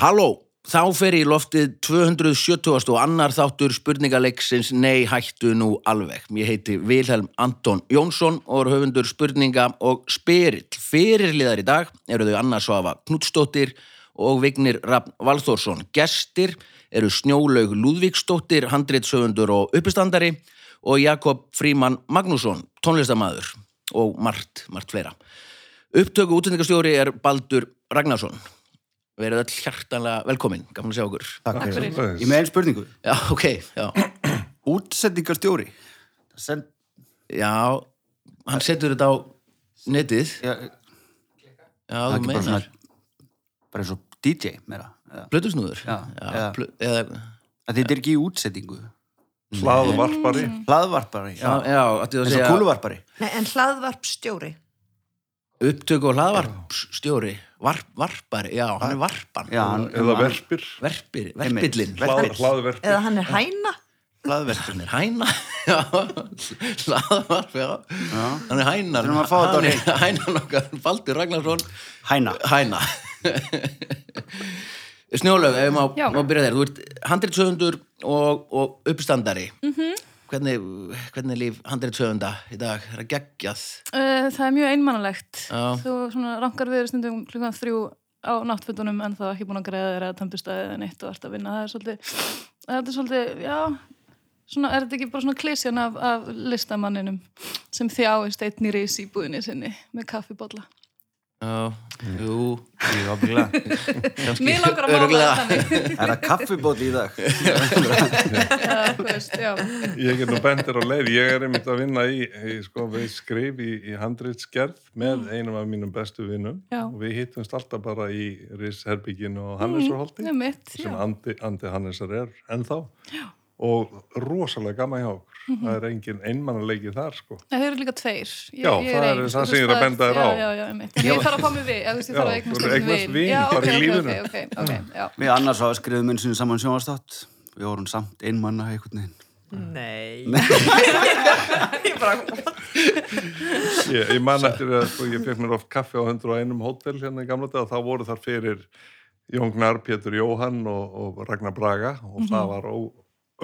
Halló, þá fer í loftið 270. og annar þáttur spurningaleiksins Nei hættu nú alveg. Ég heiti Vilhelm Anton Jónsson og er höfundur spurninga og spyrill. Fyrirliðar í dag eru þau Anna Svafa Knudstóttir og Vignir Raffn Valþórsson. Gestir eru Snjólaug Lúðvíksdóttir, handreitshöfundur og uppistandari og Jakob Fríman Magnússon, tónlistamæður og margt, margt fleira. Upptöku útsendingastjóri er Baldur Ragnarsson. Við erum öll hjartanlega velkomin, gaman að sjá okkur. Takk fyrir. Ég með einn spurningu. Já, ok, já. Útsendingarstjóri. Send, Já, hann setur þetta á netið. ja, Já, er þú meinar. svona, bara eins og DJ meira. Plötusnúður? Já, eða- plö, eða, að Þetta er ekki í útsendingu. hlaðvarpari Hlaðvarpari. já, já, Eins og segja kúluvarpari. Nei, en hlaðvarpstjóri. Upptöku og hlaðvarpstjóri. Varp, varpari, já, hann er varpan. Já, hann, eða hann- verpir Verpir, verpillin. hlað, hlaðverpir Eða hann er hæna. Hlaðverpir. Hann er hæna, hlaðvarp, já. Já. Hann er hænan. Þurfum að fá þetta á Hann er hænan okkar, Baldur Ragnarsson. Hæna. Hæna Snjólaug, ef má byrja þér þú ert handreitshöfundur og, og uppstandari Mhm. -hmm. Hvernig, hvernig er líf handreitshöfunda í dag er það geggjað Uh, það er mjög einmannalegt. Þú svona rankar við stundum klukkan þrjú á náttfötunum en þá ekki búin að greiða þér eða tæmpistæði eða neitt og ert að vinna. Það er svolítið, þetta er svolítið, já, svona, er þetta ekki bara svona klísjan af, af listamanninum sem þjáist í rís í búðinni sinni með kaffibólla. Já, jú Ég ábyggilega. Mér langar að mála það þannig. Það er að kaffibóti í dag. Já, þú veist, já. ég get nú bendir á leið ég er einmitt að vinna í, í sko, við skrif í, í handritsgerð með einum af mínum bestu vinnum og við hittumst alltaf bara í Risherbygginu og Hannesarholti Það er mitt, sem andi, andi Hannesar er ennþá já. Og rosalega gaman hjá okkur Mhm. það er engin einmannalegi þar sko Það eru líka tveir. Ég, Já, ég það er það sem ég er að benda þér á. Já, já, já, einmitt. Ég þarf að fá mig við, ég, þarf að Já, eignast þú einn eignast vin. vin Já, bara ok, í ok, lífinu. ok, ok, ok, já. Við annars hafa skrifum minn sinni saman sjónastátt. Við vorum samt einmanna einhvern veginn. Nei. Ég bara, Ég, ég man eftir að sko, ég fekk mér oft kaffi á 101 hótel hérna í gamla dag og þá voru þar fyrir Jón Gnar, Pétur Jóhann og, og Ragnar Braga og það var ó,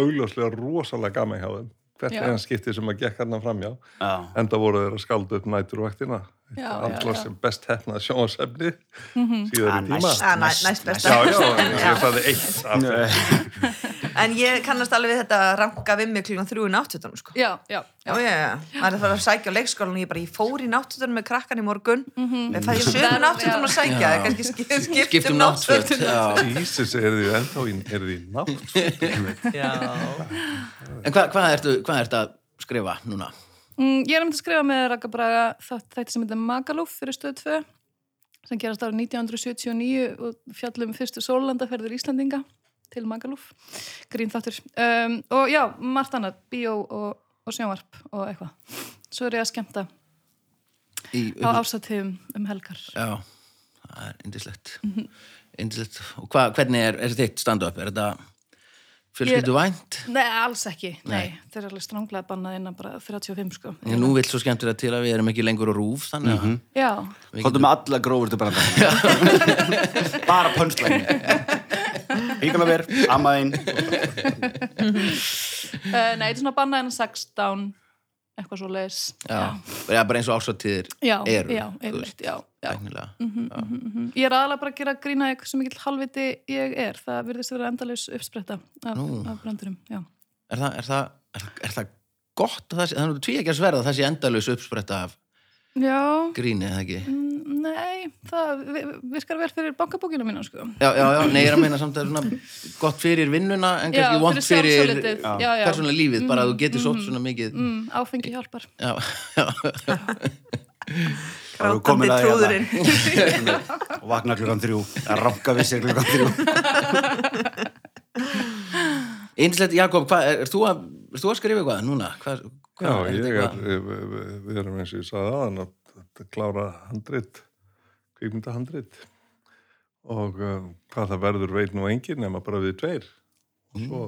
augljóslega rosalega gaman hjá þeim. Hvert einn skipti sem að gekk hann framjá Já. enda voru þeir að skalda upp næturvaktina. Já, já, allar já. sem best hefnað sjónasefni Mhm. síðar Ah, í tíma næst. þeim. En ég kannast alveg við þetta að ranka við mig klukkan þrjú í náttúrtunum, sko. Já, já, Já, já, já. Það er að fara að sækja á leikskólan og ég bara, ég fór í náttúrtunum með krakkan í morgun. Við fæði sömu náttúrtunum að sækja, það er kannski sk- skipt skiptum um já. Jesus, er þið ennþá í, er þið í nátt Já. En hvað, hvað, ertu, hvað ertu að skrifa núna? Mm, ég er um að skrifa með Raka Braga þetta sem heitir Magaluf fyrir stöð 2 sem gerast árið 1979 og fjallum fyrstu sólandaferður Íslandinga til Magaluf. Grín þáttur. Um, og já, margt annað, bíó og, og sjónvarp og eitthvað. Svo er ég að skemmta Í, á ásatíðum um helgar. Já, það er indislegt Indislegt Og hva, hvernig er, er þitt stand-up? Er þetta fjölskyldu vænt? Nei, alls ekki, nei, Nei. þeir eru alveg stránglega bannað innan bara 35 sko En nú vill svo skemmtilega til að við erum ekki lengur á rúf þannig að Já, við Kóttum með alla grófur til branda. Bara pönslægin. Híkala ver, ammaðinn. uh, nei, þetta er svona bannað innan 16 eitthvað svo leis Já, já bara eins og ásvartíðir já, eru já, einmitt, veist, já, já. tæknilega. Mhm. Ég er aðalega bara að gera grína eitthvað sem mikill halviti ég er. Það virðist að vera endalaus uppspretta af, af brandurum. Já. Er, er, er, er það gott að það að tví ekki að sverða sé endalaus uppspretta af Já, gríni, eða ekki? mm, nei, það vi- virkar vel fyrir bankabókinu mínu, sko. Já, já, já, nei, ég er að meina samt að það er svona gott fyrir vinnuna en Já, kannski vont fyrir, já. persónulega lífið, bara að þú getur sótt svona mikið Mm, áfengi hjálpar. Já, já, Það eru komin Grátandi að trúðurinn. hérna. Og vakna klukkan þrjú. Það ranka við sér klukkan þrjú. Einslegt, Jakob, hvað, er, er, þú að, er þú að skrifa eitthvað núna? Hvað, Já, ég þetta er, við, erum eins og ég sagði aðan að, að klára handrit, kvikmyndahandrit og uh, hvað það verður veit nú engin nema bara við tveir. Og svo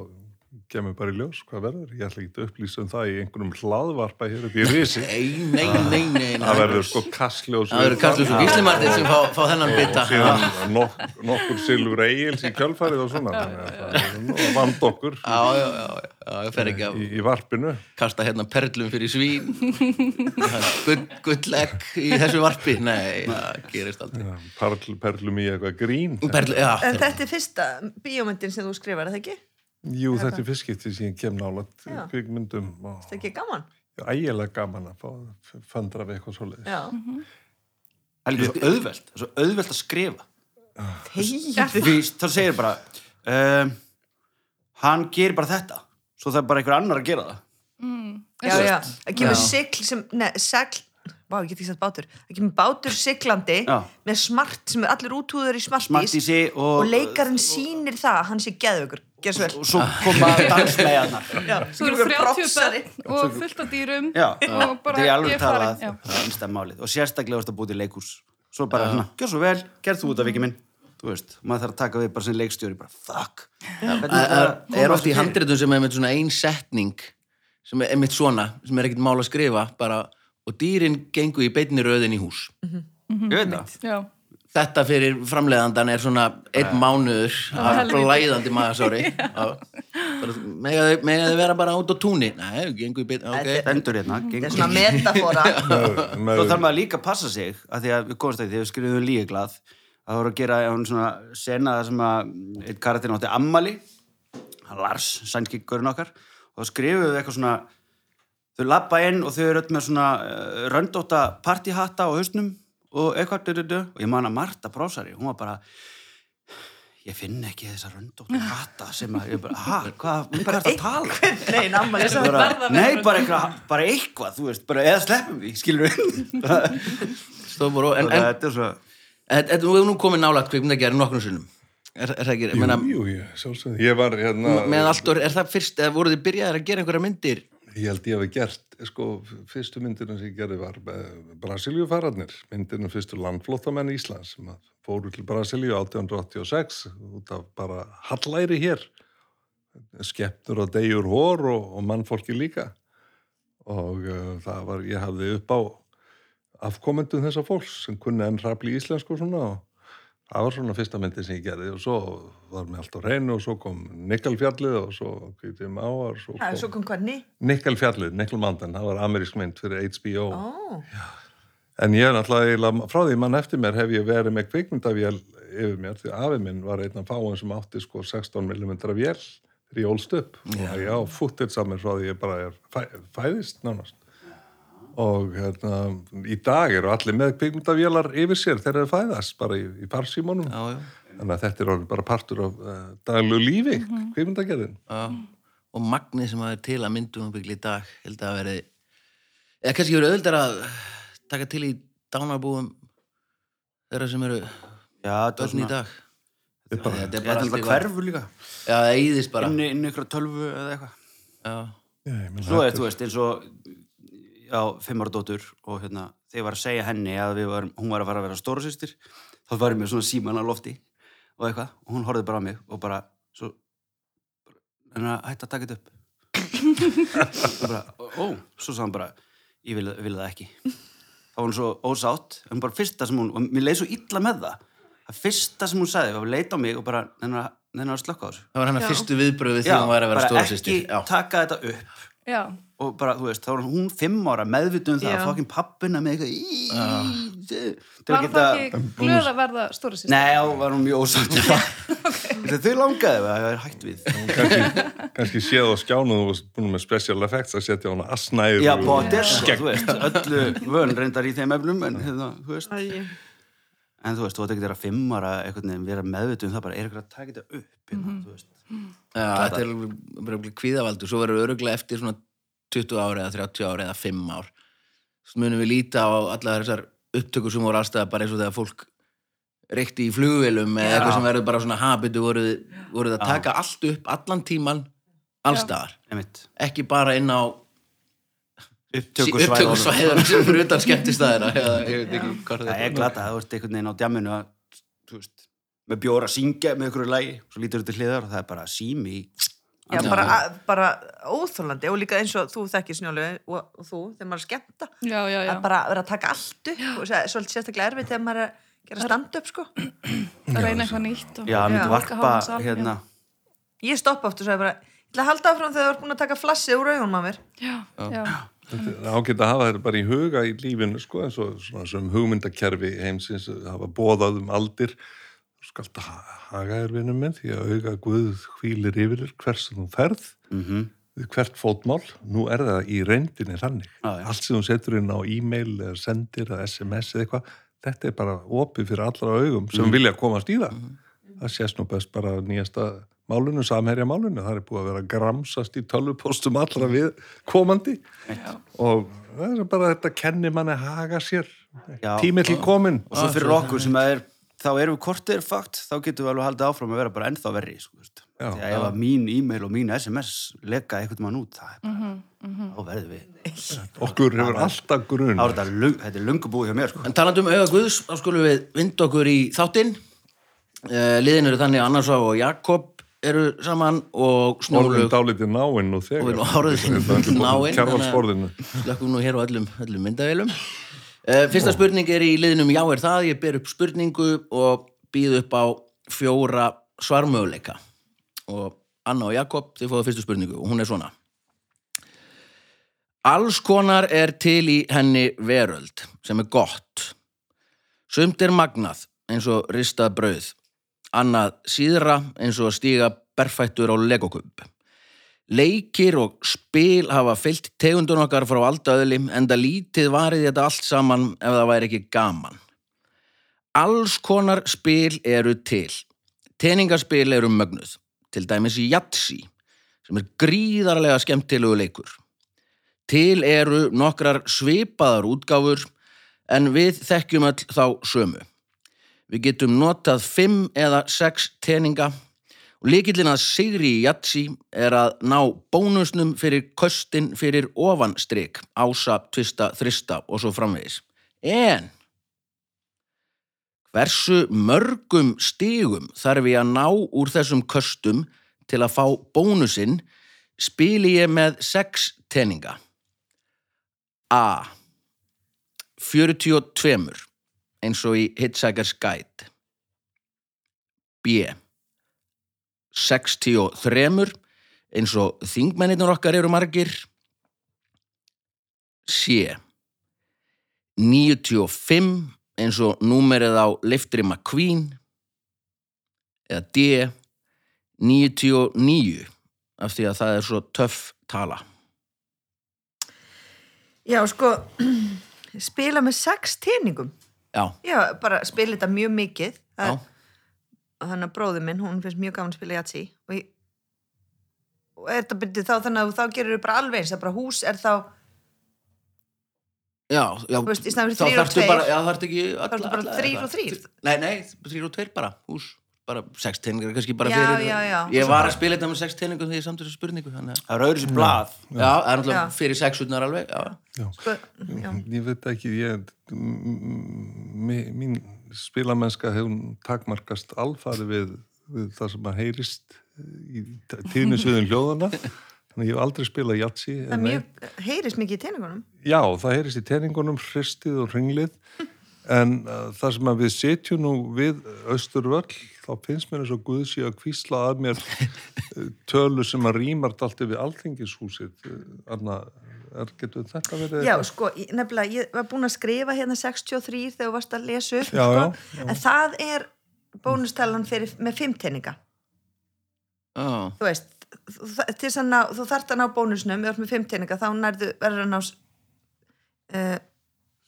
kemur bara í ljós hvað verður. Ég ætla ekki að upplýsa um það í einhverjum hlaðvarpa hér upp í risi. Nei, nei, nei, nei. Það verður sko kastljós. Það verður Kastljós og Gísli Martin sem fá, fá þennan bita. Og síðan nok nokkur Silfur Egils í kjölfarið og svona. Nú vand okkur Já, já, já, já, ég fer ekki að í, í varpinu. kasta hérna perlum fyrir svín. Gull, gullegg í þessu varpi. Nei, það gerist aldrei. Já, Perl, perlum í eitthvað grín. Perl, já, En þetta er fyrsta bíómyndin sem þú skrifar, er það ekki? Jú, þetta er fyrstskipti sem ég kem nálat kvikmyndum og Er ekki gaman? ægilega gaman að fá föndra við eitthvað svoleiðis. Já. Það er líka svo auðvelt, það er svo auðvelt að skrifa. Þegiðu. Því það segir bara, um, hann gerir bara þetta, svo það er bara einhver annar að gera það. Já, já. Það kemur Já. sigl sem, neð, segl, vá, ég get ekki sagt bátur. Það kemur bátur siglandi Já. með smart sem er allir útúður í smartís Smartísi og... og leikarinn sýnir það að hann sé geðvökur. Svo vel. Og svo koma danslegarnar. Svo eru kemur 30 propsari. börn og fullt af dýrum Já, og bara er ég Já. það er einstæð málið. Og sérstaklega varst að búið í leikús. Svo bara, hérna, gjör svo vel, gerð þú út af vikið minn. Þú veist, maður þarf að taka við bara sem leikstjóri, bara, fuck. Það er, oft í handritum sem er með svona ein setning sem er einmitt svona, sem er ekkert mál að skrifa bara, og dýrin gengu í beinni röðin í hús. Ég veit það. Já. þetta fyrir framleiðandan er svona einn mánuður af blæðandi magasári mega þau vera bara út á túnni nei, þau gengu í beinni, ok. Stendur hérna, Þetta er gengur. svona metafora. Svo þarf maður líka að passa sig, að því að við komast að því, þegar við skrifum líkaglað, að það voru að gera svona sena sem að einn karakterin átti ammali, Lars, sænski görun okkar, og þá skrifum við eitthvað svona, þau labba inn og þau eru öll með svona uh, röndóta partíhatta á hausnum og eitthvað, du, du, du, og ég man að Marta Brásari, hún var bara, ég finn ekki þessa röndóta hatta sem að, ég bara, ha, hvað, um hvað er þetta að tala? Nei, namma, ég bara, að vera nei, bara eitthvað, bara eitthvað, þú veist, bara eða sleppum því, skilur við. Stóðbúr, en, en, þetta er svo, þú hefur nú komið nálægt kvikmyndagerð nokkrum sinnum er, er það ekki, Jú, menna, jú, jú, sjálfsögðu. Ég var hérna... með allt og er það fyrst, eða voruð þið byrjaðir að gera einhverja myndir Ég held ég hafi gert, sko, fyrstu myndina sem ég gerði var Brasilíufararnir, myndina fyrstu landflóttamenn Íslands sem að fóru til Brasilíu 1886 út af bara hallæri hér, skeppnur og degjur hór og, og mannfólki líka. Og uh, það var, ég hafði upp á afkomendum þessa fólks sem kunni enn rafli íslensku og svona og það var svona fyrsta myndi sem ég gerði og svo var mér allt á reynu og svo kom Nikkelfjallið og svo kvítið máar svo Það er svo kom hvað ný. Nikkelfjallið, Nikkelmandan, það var amerísk mynd fyrir HBO. Ó, En ég er náttúrulega, frá því mann eftir mér hef ég verið með kvikmyndavél yfir mér, því afi minn var einn af fáin sem átti sko 16 mm vél þegar ég ólst upp. Og ég á af mér frá því ég bara er fæ, fæðist nánast. Og hérna, í dag eru allir með kvikmyndavélar yfir sér þegar þeir fæðast, bara í, í já, Þannig að þetta er bara partur af uh, daglegu lífi, mm kvikmyndagerðin. já. og magnið sem það er til að myndum byggli í dag held að verið eða kannski verið auðvitað að taka til í dánarbúum þeirra sem eru er ölln í dag. Þetta er bara- þetta ég er bara að allt í hverfu líka, já, það eyðist bara. Inn, í- inn í ykkur tölvu eða eitthvað. já, Já, ég meina, Svo er, þetta þú veist, eins og, já, fimm ára dóttur og hérna, þegar ég var að segja henni að við varum, hún var að fara að vera stórasýstir, þá var ég með svona síman á lofti og eitthvað, og hún horfði bara á mig og bara, svo, en að hætta að taka þetta upp. og bara, ó, svo sagði hann bara, ég vil, vil það ekki. Þá var hún svo ósátt, en bara fyrsta sem hún, og mér leið svo illa með það, það fyrsta sem hún sagði, var að leita á mig og bara, nennar að slökka á þessu. það var hennar fyrstu viðbröðu því hún væri að vera bara stóra ekki taka þetta upp Já. og bara, þú veist, þá var hún fimm ára meðvitið um það Já. að fokkin pappina með eitthvað til að Var geta það ekki glöð að verða stóra sýstir? Nei, þá var hún mjög ósátt. Þegar þau langaði að það er hægt við kannski, kannski séð á skjánu þú varst búin með special effects að setja hana asnæður Já, og- bóttir, þú veist, öllu vön reyndar í þeim eflum en, hérna, þú veist, æ, en þú veist, þú veit ekki þeirra fimm ára einhvern veginn vera meðvitið um það bara, er eitthvað að taka þetta upp hérna, þú veist. Já, þetta er bara kvíðavaldur, svo verður öruglega eftir svona 20 ári eða 30 ári eða 5 ár. Svo munum við líta á allar þessar upptökur sem voru allstað bara eins og þegar fólk reykti í flugvélum eða eitthvað sem verður bara svona habitu voruð, voruð að taka allt upp allan tíman allstaðar, ekki bara inn á upptökusvæðunum sem fyrir utan skemmtistæðina eða ég veit ekki hvað Það er glata, það vart einhvern veginn á djamminu að, þú veist, með bjóra að syngja með einhverju lagi, svo lítur þetta hliðar og það er bara sími Já, bara, bara óþólandi og líka eins og þú þekkir snjólu og, og þú, þegar maður er að skemmta Já, já, já. að bara vera að taka allt upp og svolítið sérstaklega erfið þegar maður er að gera stand-up sko. að reyna eitthvað nýtt. Og... Já, það myndi varpa hérna. Ég stoppa oft og sagði bara ég ætla að halda áfram þegar þú ert búin að taka flassið úr augunum á mér. Já, já. Er ágætt að hafa þetta bara í huga í lífinu sko, eins og svona sem hugmyndakerfi heimsins hafa bóðað um aldir skalt að ha- haga þér vinnum minn því að auga Guð hvílir yfir hvers sem þú ferð Mhm. við hvert fótmál, nú er það í reyndinni þannig, Já, já. allt sem þú setur inn á e-mail eða sendir eða sms eða eitthvað, þetta er bara opið fyrir allra augum sem Mhm. vilja komast í það það sést nú best bara nýjasta málunu, samherja málunu, það er búið að vera gramsast í tölvupóstum allra við komandi og það er bara þetta kenni manni haga sér Já. tími til komin og svo fyrir okkur sem er þá erum við kortir fakt, þá getum við alveg haldið áfram að vera bara ennþá verri sko, veist. Já. því að ef að mín e-mail og mín sms leka einhvern mann út það er bara, þá verðum við okkur hefur alltaf grun þá er þetta, er lungu búið hjá mér sko. En talandi um auga Guðs, þá skulum við vinda okkur í þáttinn. Uh, liðin eru þannig Annarsá og Jakob eru saman og orðin snúlug dálítið náinn og þegar orðin náinn. kjárvalsborðinu Slökkum nú hér á öllum, öllum myndavélum. Uh, fyrsta spurning er í liðinum Já er það, ég ber upp spurningu og býð upp á fjóra svarmöguleika. Og Anna og Jakob, þið fóðu fyrstu spurningu og hún er svona. Alls konar er til í henni veröld sem er gott. Sumt er magnað eins og ristað brauð. Annað síðra eins og að stíga berfættur á legokub. Leikir og spil hafa fyllt tegundun okkar frá aldaöðli en það lítið varið þetta allt saman ef það væri ekki gaman. Alls konar spil eru til. Teningaspil eru mögnuð, til dæmis í Jatsi, sem er gríðarlega skemmtilegu leikur. Til eru nokkrar svipaðar útgáfur en við þekkjum öll þá sömu. Við getum notað fimm eða sex teninga og líkillin að sigri í Jatsi er að ná bónusnum fyrir köstin fyrir ofanstrik, ása, tvista, þrista og svo framvegis. En hversu mörgum stigum þarf ég að ná úr þessum köstum til að fá bónusinn spili ég með sex teninga. A. 42 eins og í Hitchhiker's Guide. B. 63 eins og þingmennir okkar eru margir. C. 95 eins og númerið á Liftri McQueen. Eða D. 99 af því að það er svo töff tala. já sko spila með sex teiningum Já, bara spila þetta mjög mikið. Og þannig að bróði minn, hún finnst mjög gaman að spila jatsi og, ég, og er þetta byrjuð þá þannig að þá gerir þú bara alveg eins. Það er bara hús er þá, já, já. Veist, Þá er þetta bara þrýr og þrýr Nei, nei, þrýr og tveir bara, hús bara sex teiningar kannski bara Já, fyrir já, já. Ég var að spila þetta með sex teiningum þegar ég samt þessu spurningu þannig að það er öðru sér blað Já, það er náttúrulega fyrir sexutnar alveg Já, sko, já. ég veit ekki ég, mín, spilamennska hefur takmarkast alfari við, við það sem að heyrist í tíðnisviðin hljóðana þannig að ég hef aldrei spilað jatsi það er mjög, heyrist mikið í teiningunum Já, það heyrist í teiningunum, hristið og ringlið en uh, það sem að við setjum nú við Östurvöll þá finnst mér eins og Guð sé að kvísla að mér uh, tölu sem að rýmart allt yfir alþingishúsið. Anna, er, getur þetta verið já, sko, ég, nefnilega, ég var búin að skrifa hérna 63 þegar þú varst að lesa upp Já, sko, já, já. en það er bónustalan fyrir, með fimm teininga já, þú veist, ná, þú þarft að ná bónusnum, við erum með fimm teininga þá nærðu, verður að ná uh,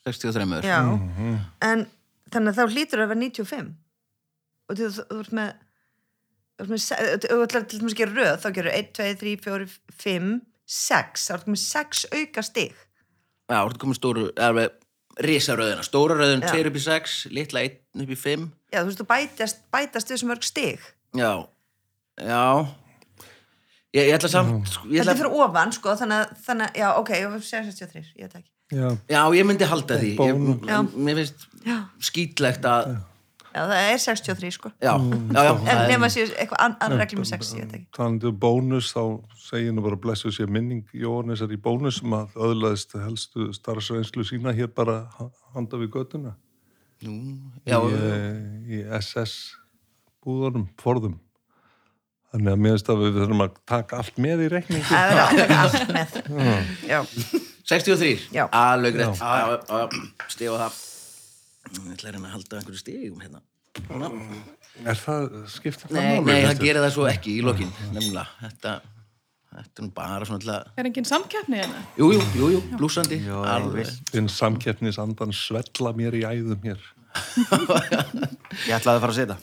63 já, Mhm. en þannig að þá hlýtur að vera 95 og þú, þú, þú ert með þú ert með, se- ef þú ætlar til að gera röð þá gerur 1, 2, 3, 4, 5 6, þá ertu með 6 auka stig. Já, þú ert komið stóru, alveg risaröðina, stóra röðin Já. 2 upp í 6, litla 1 upp í 5 já, þú veist, þú bætast, bætast við sem mörg stig. Já, já. Ég, ég ætla samt ég þetta ætla, er fyrir ofan, sko, þannig að, þannig að já, ok, ég var 63, ég veit ekki Já, Já, ég myndi halda því. Ég. Mér finnst skýtlegt að Já, það er 63 sko. Já, já, já. En er- nema sér eitthvað an- annar reglum með 60, ég veit ekki. Talandi um bónus, þá segir nú bara blessu sér minning Jóhannesar í bónus sem að öðlaðist helstu starfsreynslu sína hér bara ha- handa við göttuna Nú, já, í, eh, í SS búðunum, forðum. Þannig að mér finnst að við þurfum að taka allt með í reikningu. Það er að taka allt með. Já, 63 Já. Alveg Já, já, já, stig á það Ég ætla að reyna að halda einhverju stigum hérna Svona. Er það skiptir það Nei, nei, það þér? gerir það svo ekki í lokin Nefnilega, þetta Þetta er nú bara svona til að Er engin samkeppni hérna? Jú, jú, jú, jú, blúsandi Jó, Alveg. Þinn samkeppnisandan svella mér í æðum hér. Ég ætlaði að fara að setja.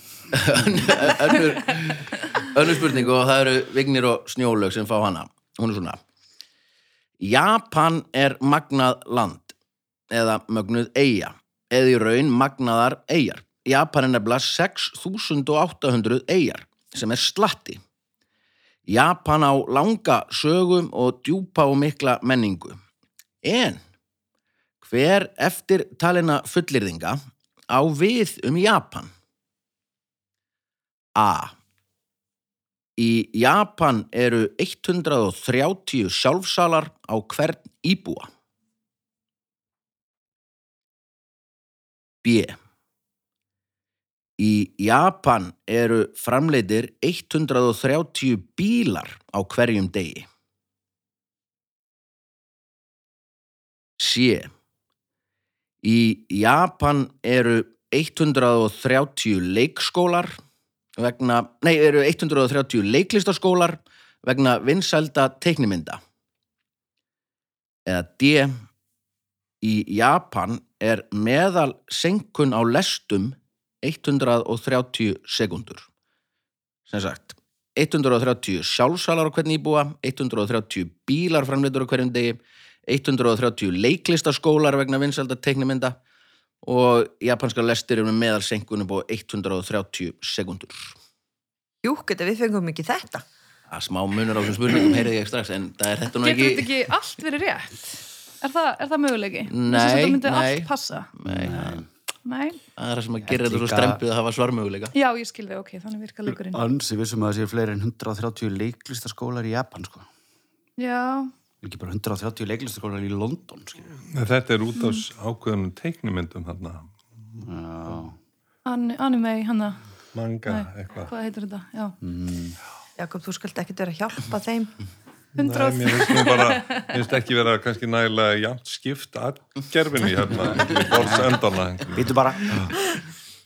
önnur, önnur spurning og það eru Vignir og Snjólaug sem fá hana hún er svona Japan er magnað land eða mögnuð eiga eða í raun magnaðar eigar Japan er nefnilega 6800 eigar sem er slatti. Japan á langa sögum og djúpa og mikla menningu. En hver eftir talina fullirðinga á við um Japan? A. Í Japan eru 130 sjálfsalar á hvern íbúa. B. Í Japan eru framleitir 130 bílar á hverjum degi. C. Í Japan eru 130 leikskólar vegna, nei, eru 130 leiklistaskólar vegna vinsælda teiknimynda. Eða D. Í Japan er meðal senkun á lestum 130 sekundur. Sem sagt, 130 sjálfsalar á hvern íbúa, 130 bílar framleitur á hverjum degi, 130 leiklistaskólar vegna vinsælda teiknimynda og japanska lestir eru með meðal senkun upp á 130 sekundur. júk, þetta við fengum ekki þetta að smá munur á þessum spurningum heyrði ég strax en það er þetta nú Getur ekki þetta ekki allt verið rétt? Er það, er það möguleiki? Nei, Þetta myndi nei. allt passa? Nei, það Nei. það er það sem að gera þetta svo strempið að hafa svarmöguleika Já, ég skilði, ok, þannig virka leikurinn. Ansi vissum að það séu fleiri en 130 leiklistaskólar í Japan, sko. Já, Ekki bara 130 leiklistaskólar í London. Nei, Þetta er út af ákveðunum teiknimyndum þarna, Já. an, anime, hanna, manga, Nei. eitthvað. hvað heitir þetta? Já. Jakob, þú skalt ekki vera að hjálpa þeim Nei, 100 mér finnst bara, mér finnst ekki vera kannski nægilega jafnt skipt að gerfinni hérna, í borðsendana. Býtu bara.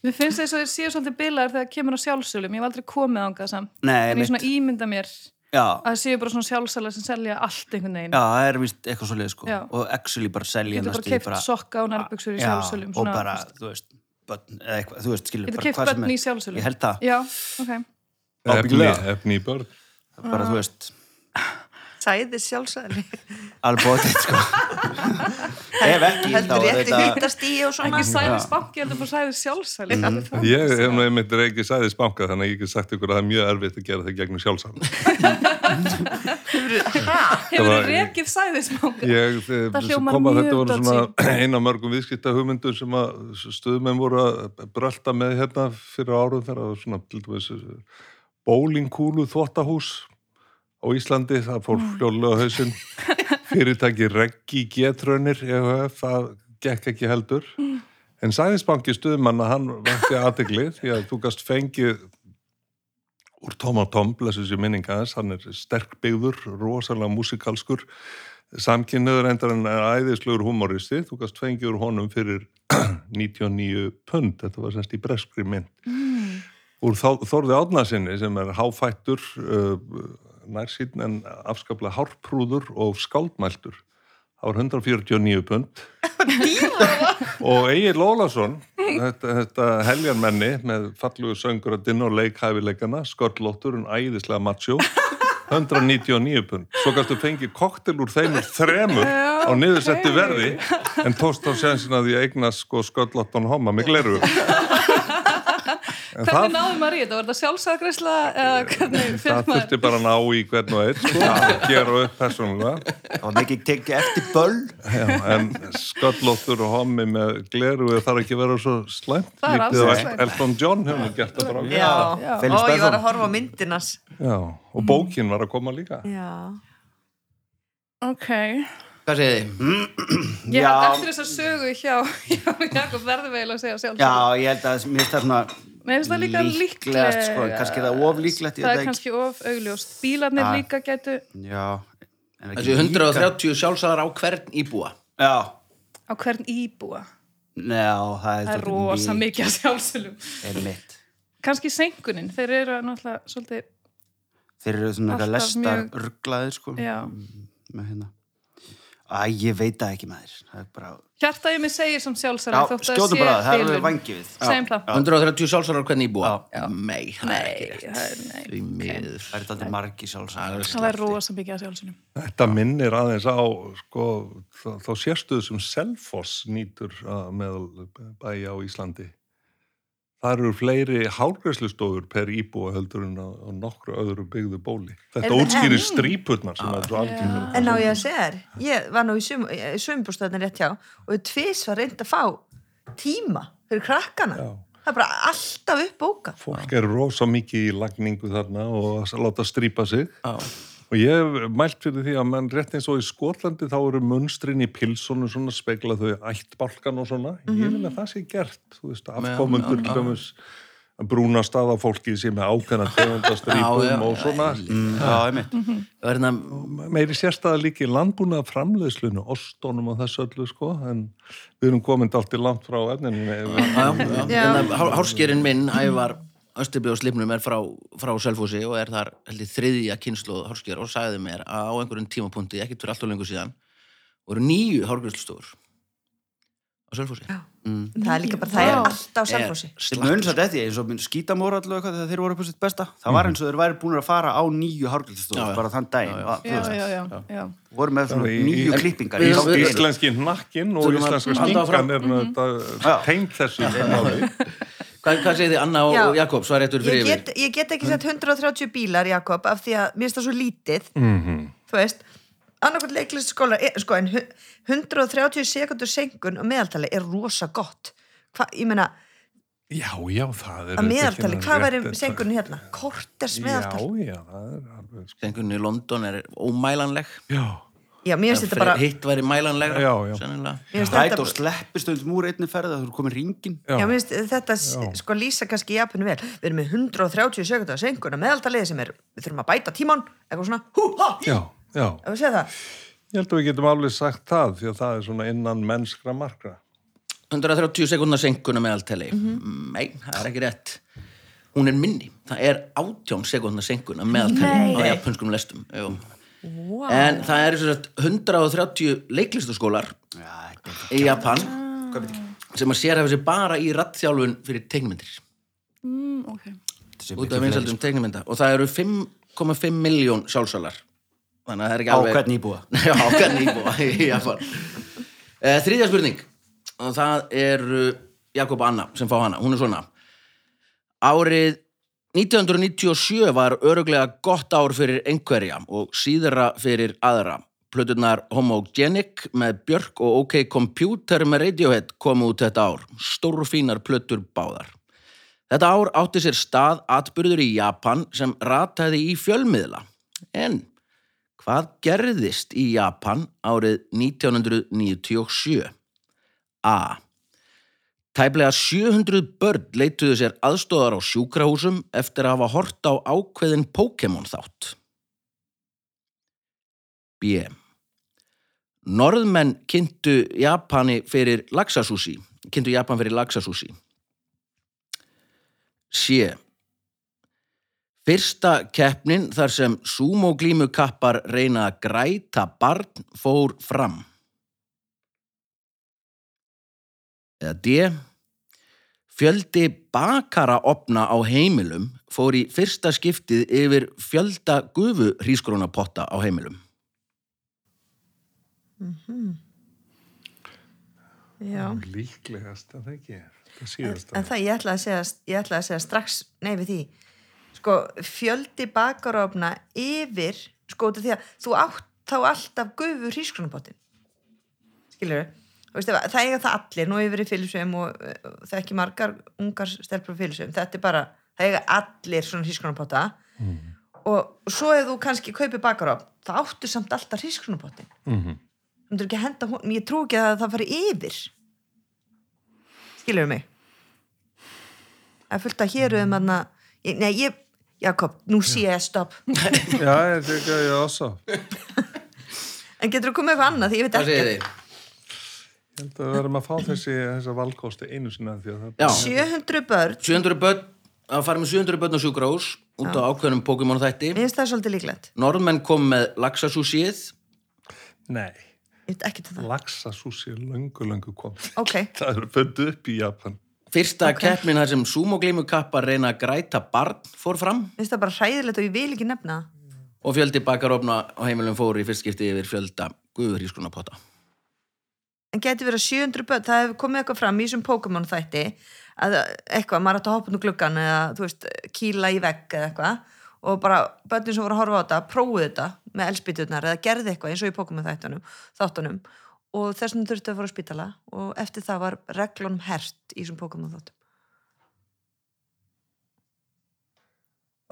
Mér finnst þess að þeir séu svolítið bilaðar þegar kemur á sjálfsölum. Ég hef aldrei komið ángað samt. Nei, En ég svona ímynda mér Já, að það séu bara svona sjálfsölar sem selja allt einhvern veginn. já, það er vist eitthvað svo leið, sko. Já. Og actually bara selja Getur bara næstu keift sokka og nærbuksur í Já, sjálfsölum. og svona, bara, þú veist. börn, eða eitthvað, þú veist, skilur Getur bara keift hvað sem börn í sjálfsölum. Ég held það. Já, ok. Efni, Ábyggilega. efni í börn. Bara, þú veist, Sæði sjálfsæðli alveg bótið, sko. Ef ekki, Heldur þetta... hýtast í og svona Ekki sæðis banki, heldur bara sæðis sjálfsæli. Mhm. Ég hef nú einmitt reykið sæðis banka þannig að ég get sagt ykkur að það er mjög erfitt að gera það gegnum sjálfsafn. Hefur þið rekið sæðis banka? Ég, Það það hljómar mjög þetta voru svona eina af mörgum viðskipta hugmyndur sem að stöðmenn voru að brölda með hérna fyrir árum þegar það var svona til dæmis bólingkúlu þvottahús á Íslandi, það fór Mm. fljóðlega hausinn fyrirtæki Reggi Getrönir EHF, það gekk ekki heldur Mm. en sæðisbanki stuðmanna hann vakti aðtegli því að þú gast fengið úr Tom og Tom, blessu sér minninga þess, hann er sterk byggður, rosalega músikalskur, samkynniður endar en æðislegur humoristi, þú gast fengið úr honum fyrir 99 pund, þetta var semst í breskri mynd. Úr Þó- Þórði Átnasinni sem er háfættur, uh, nærsýn en afskaplega hárprúður og skáldmæltur. Það var 149 pund. og Egil Ólason, þetta, þetta heljarmenni með fallugu söngur að dinn og leikhæfileikana, sköllóttur, en æðislega macho, 199 pund. Svo kannstu fengið koktel úr þeim úr þremur á niðursetti verði, en tókst á sjansin að því að eignast sko sköllóttan homma með gleru. Hvernig það- náðum maður í þetta? Var þetta sjálfsagreisla eða hvernig Það þurfti bara að ná í hvern og einn, sko, að gera upp persónulega. Það var mikið tekið eftir böll. En sköllóttur og hommi með gleru þarf ekki að vera svo slæmt. Það er ekki slæmt. Elton John hefur gert það bara. Já, Já. Og ég var að horfa á myndinas Já, og bókin var að koma líka. Já, Ok. Hvað segið þið? Ég held eftir þessa sögu hjá, hjá Jakob eiginlega að segja sjálf. Já, ég held að mér finnst það svona Mér finnst það líka líklegast, líklega. sko, kannski er það of líklegt, Það er kannski of augljóst. Bílarnir Ah. líka getu Já. en ekki Þessi líka- 130 sjálfsagðar á hvern íbúa. Já. á hvern íbúa. Já, það er Það er rosa mikið að sjálfsölum. Er mitt. Kannski senkunin, þeir eru náttúrulega svolítið, Þeir eru svona eitthvað lestar mjög- rugglaðir, sko. já. Með hérna. Æ, ég veit það ekki maður. Það er bara... Hjarta ég mig segir sem sjálfsölu Já, þótt að skjóðum bara, það er bilun. alveg vangi við. Segjum það. 130 sjálfsagðar á hvern íbúa. Já. Nei, það er ekki Nei, rétt. það er, nei. Miður. Það er þetta margi sjálfsagt. Það er rosa mikið að sjálfsölum. Þetta minnir aðeins á, sko, þá, þá sérstuðu sem Selfoss nýtur að meðal bæja á Íslandi. Það eru fleiri hálgræslustofur per íbúa heldur en á, nokkru öðru byggðu bóli. Þetta útskýrir strípurnar sem er svo algjörnum. en á ég að segja þér ég var nú í sömbústöðin rétt hjá og við tvís var reynd að fá tíma fyrir krakkana Já. það er bara alltaf uppbókað Fólk er rosa mikið í lagningu þarna og að láta strípa sig. Já. Og ég hef mælt fyrir því að mann rétt eins og í Skotlandi þá eru munstrin í pilsonu svona spegla þau ættbálkan og svona. Ég vil að það sé gert, þú veist, afkomundur hljómus brúna staða fólki sem er ákveðna tegunda Já, já, strípum og svona. Mm, já, ég mitt. Það er hérna, Meiri sérstæða líki landbúna framleiðslunu, ostónum og þessu öllu, sko, en við erum komin allt í langt frá efninu. hérna, hárskerinn minn, Ævar Östubbi og Slipnum er frá, frá Selfossi og er þar held ég, þriðja kynslu hársker og sagði mér að á einhverjum tímapunkti, ekkert fyrir allt og lengur síðan voru nýju hárgræslustofur á Selfossi það er líka bara, það er alltaf á selfósi Þeir munum satt eftir, eins og minn skítamóra allavega eitthvað þegar þeir voru upp á sitt besta. Það var eins og þeir væri búin að fara á nýju já. bara þann daginn. Já, já. og, þú Já, veist, já, já, já. Voru með nýju klippingar. Íslenski hnakkin og áfram. stingan er þetta tengt þessu. Hvað, hvað segir þið Anna og, og Jakob, svo er réttur ég fyrir get, ég get ekki sett 130 bílar Jakob af því að mér finnst það svo lítið. Mhm. þú veist annarkvæmt leiklistaskóla, er- sko en hu- 130 sekundur senkun á meðaltali er rosa gott. Hva, ég meina, Já, já, það er... að meðaltali, hvað væri rétt- senkunni hérna? Korters meðaltali Já, já, það er alveg. Stengunni í London er ómælanleg. Já, já, mér finnst þetta bara hitt væri mælanlegra Já, já. sennilega. mér finnst Strætó þetta, sleppist um úr einni ferð að þú eru komin ringin. já. já, mér finnst þetta Já. sko lýsa kannski Japanu vel við erum með 130 sekundur senkun á meðaltalið sem er, við þurfum að bæta tíman eitthvað svona, hú, ha, já, já. ef við segja það Ég held að við getum alveg sagt það því að það er svona innan mennskra markra. 130 sekundar senkuna með alltali Nei, það er ekki rétt Hún er minni, það er 18 sekundar senkuna með alltali á japanskum lestum Jú. Wow. En það er sem sagt 130 leiklistaskólar Já, er í Japan hvað veit ekki. sem að sérhæfa sig bara í rattþjálfun fyrir teiknmyndir Mm, ok. Þetta sé út af vinsaldum teiknmynda og það eru 5,5 miljón sjálfsalar þannig að það er ekki Á alveg hvern íbúa. Nei, á hvern íbúa í Japan. Uh, Þriðja spurning. Og það er Jakob Anna sem fá hana, hún er svona. Árið 1997 var öruglega gott ár fyrir einhverja og síðara fyrir aðra Plöturnar Homogenic með Björk og OK Computer með Radiohead komu út þetta ár. Stórfínar plötur báðar. Þetta ár átti sér stað atbyrður í Japan sem rataði í fjölmiðla. En hvað gerðist í Japan árið 1997? A. Tæplega 700 börn leituðu sér aðstóðar á sjúkrahúsum eftir að hafa hort á ákveðin Pokémon þátt. B. Norðmenn kynntu Japani fyrir laxasúsi. Kynntu Japan fyrir laxasúsi. C. Fyrsta keppnin þar sem sumoglímu kappar reyna að græta barn fór fram. Eða D. Fjöldi bakara opna á heimilum fór í fyrsta skiptið yfir fjölda gufu hrískrónapotta á heimilum. Já. Líklegast, en það ekki. Það En, síðast en það ég ætla að segja, ég ætla að segja strax nei við því sko fjöldi bakarofna yfir sko því að þú átt þá alltaf gufu hrísgrunapottin skilur það eiga það allir, nú yfir í fylgsveim og uh, það er ekki margar ungar stelpur fylgsveim, þetta er bara það eiga allir svona hrísgrunapotta mm. og, svo ef þú kannski kaupir bakarof, það áttu samt alltaf hrísgrunapottin mm -hmm. hún, ég trú ekki að það fari yfir skilur mig það er fullt að hér um að nei, ég, Jakob, nú sé ég stopp Já, ég tekur að ég ásá. en getur þú komið eitthvað annað, því ég veit ekki? Ég held að við verðum að fá þessi, þessa valkosti einu sinna því að það Já, 700 börn, 700 börn að fara með 700 börn á sjúkrahús út á ákveðnum Pokémon þætti mér finnst það svolítið líklegt Norðmenn kom með laxasúsíð Nei, ég veit ekki til það, laxasúsi er löngu, löngu kom. ok Það eru fundið upp í Japan. Fyrsta Ok. keppnin þar sem sumoglímukappar reyna að græta barn fór fram mér finnst það bara hræðilegt og ég vil ekki nefna það. og fjöldi bakarofna á heimilum fór í fyrst skipti yfir fjölda guðurískunapotta. En geti verið 700 börn, það hefur komið eitthvað fram í þessum Pokémon þætti að eitthvað, maður átt að hoppa nú gluggan eða þú veist, kýla í vegg eða eitthvað og bara börnin sem voru að horfa á þetta prófuðu þetta með elspýturnar eða gerði eitthvað eins og í Pokémon þættunum, þáttunum og þessum þurftu að fara á spítala og eftir það var reglunum hert í þessum Pokémon þáttum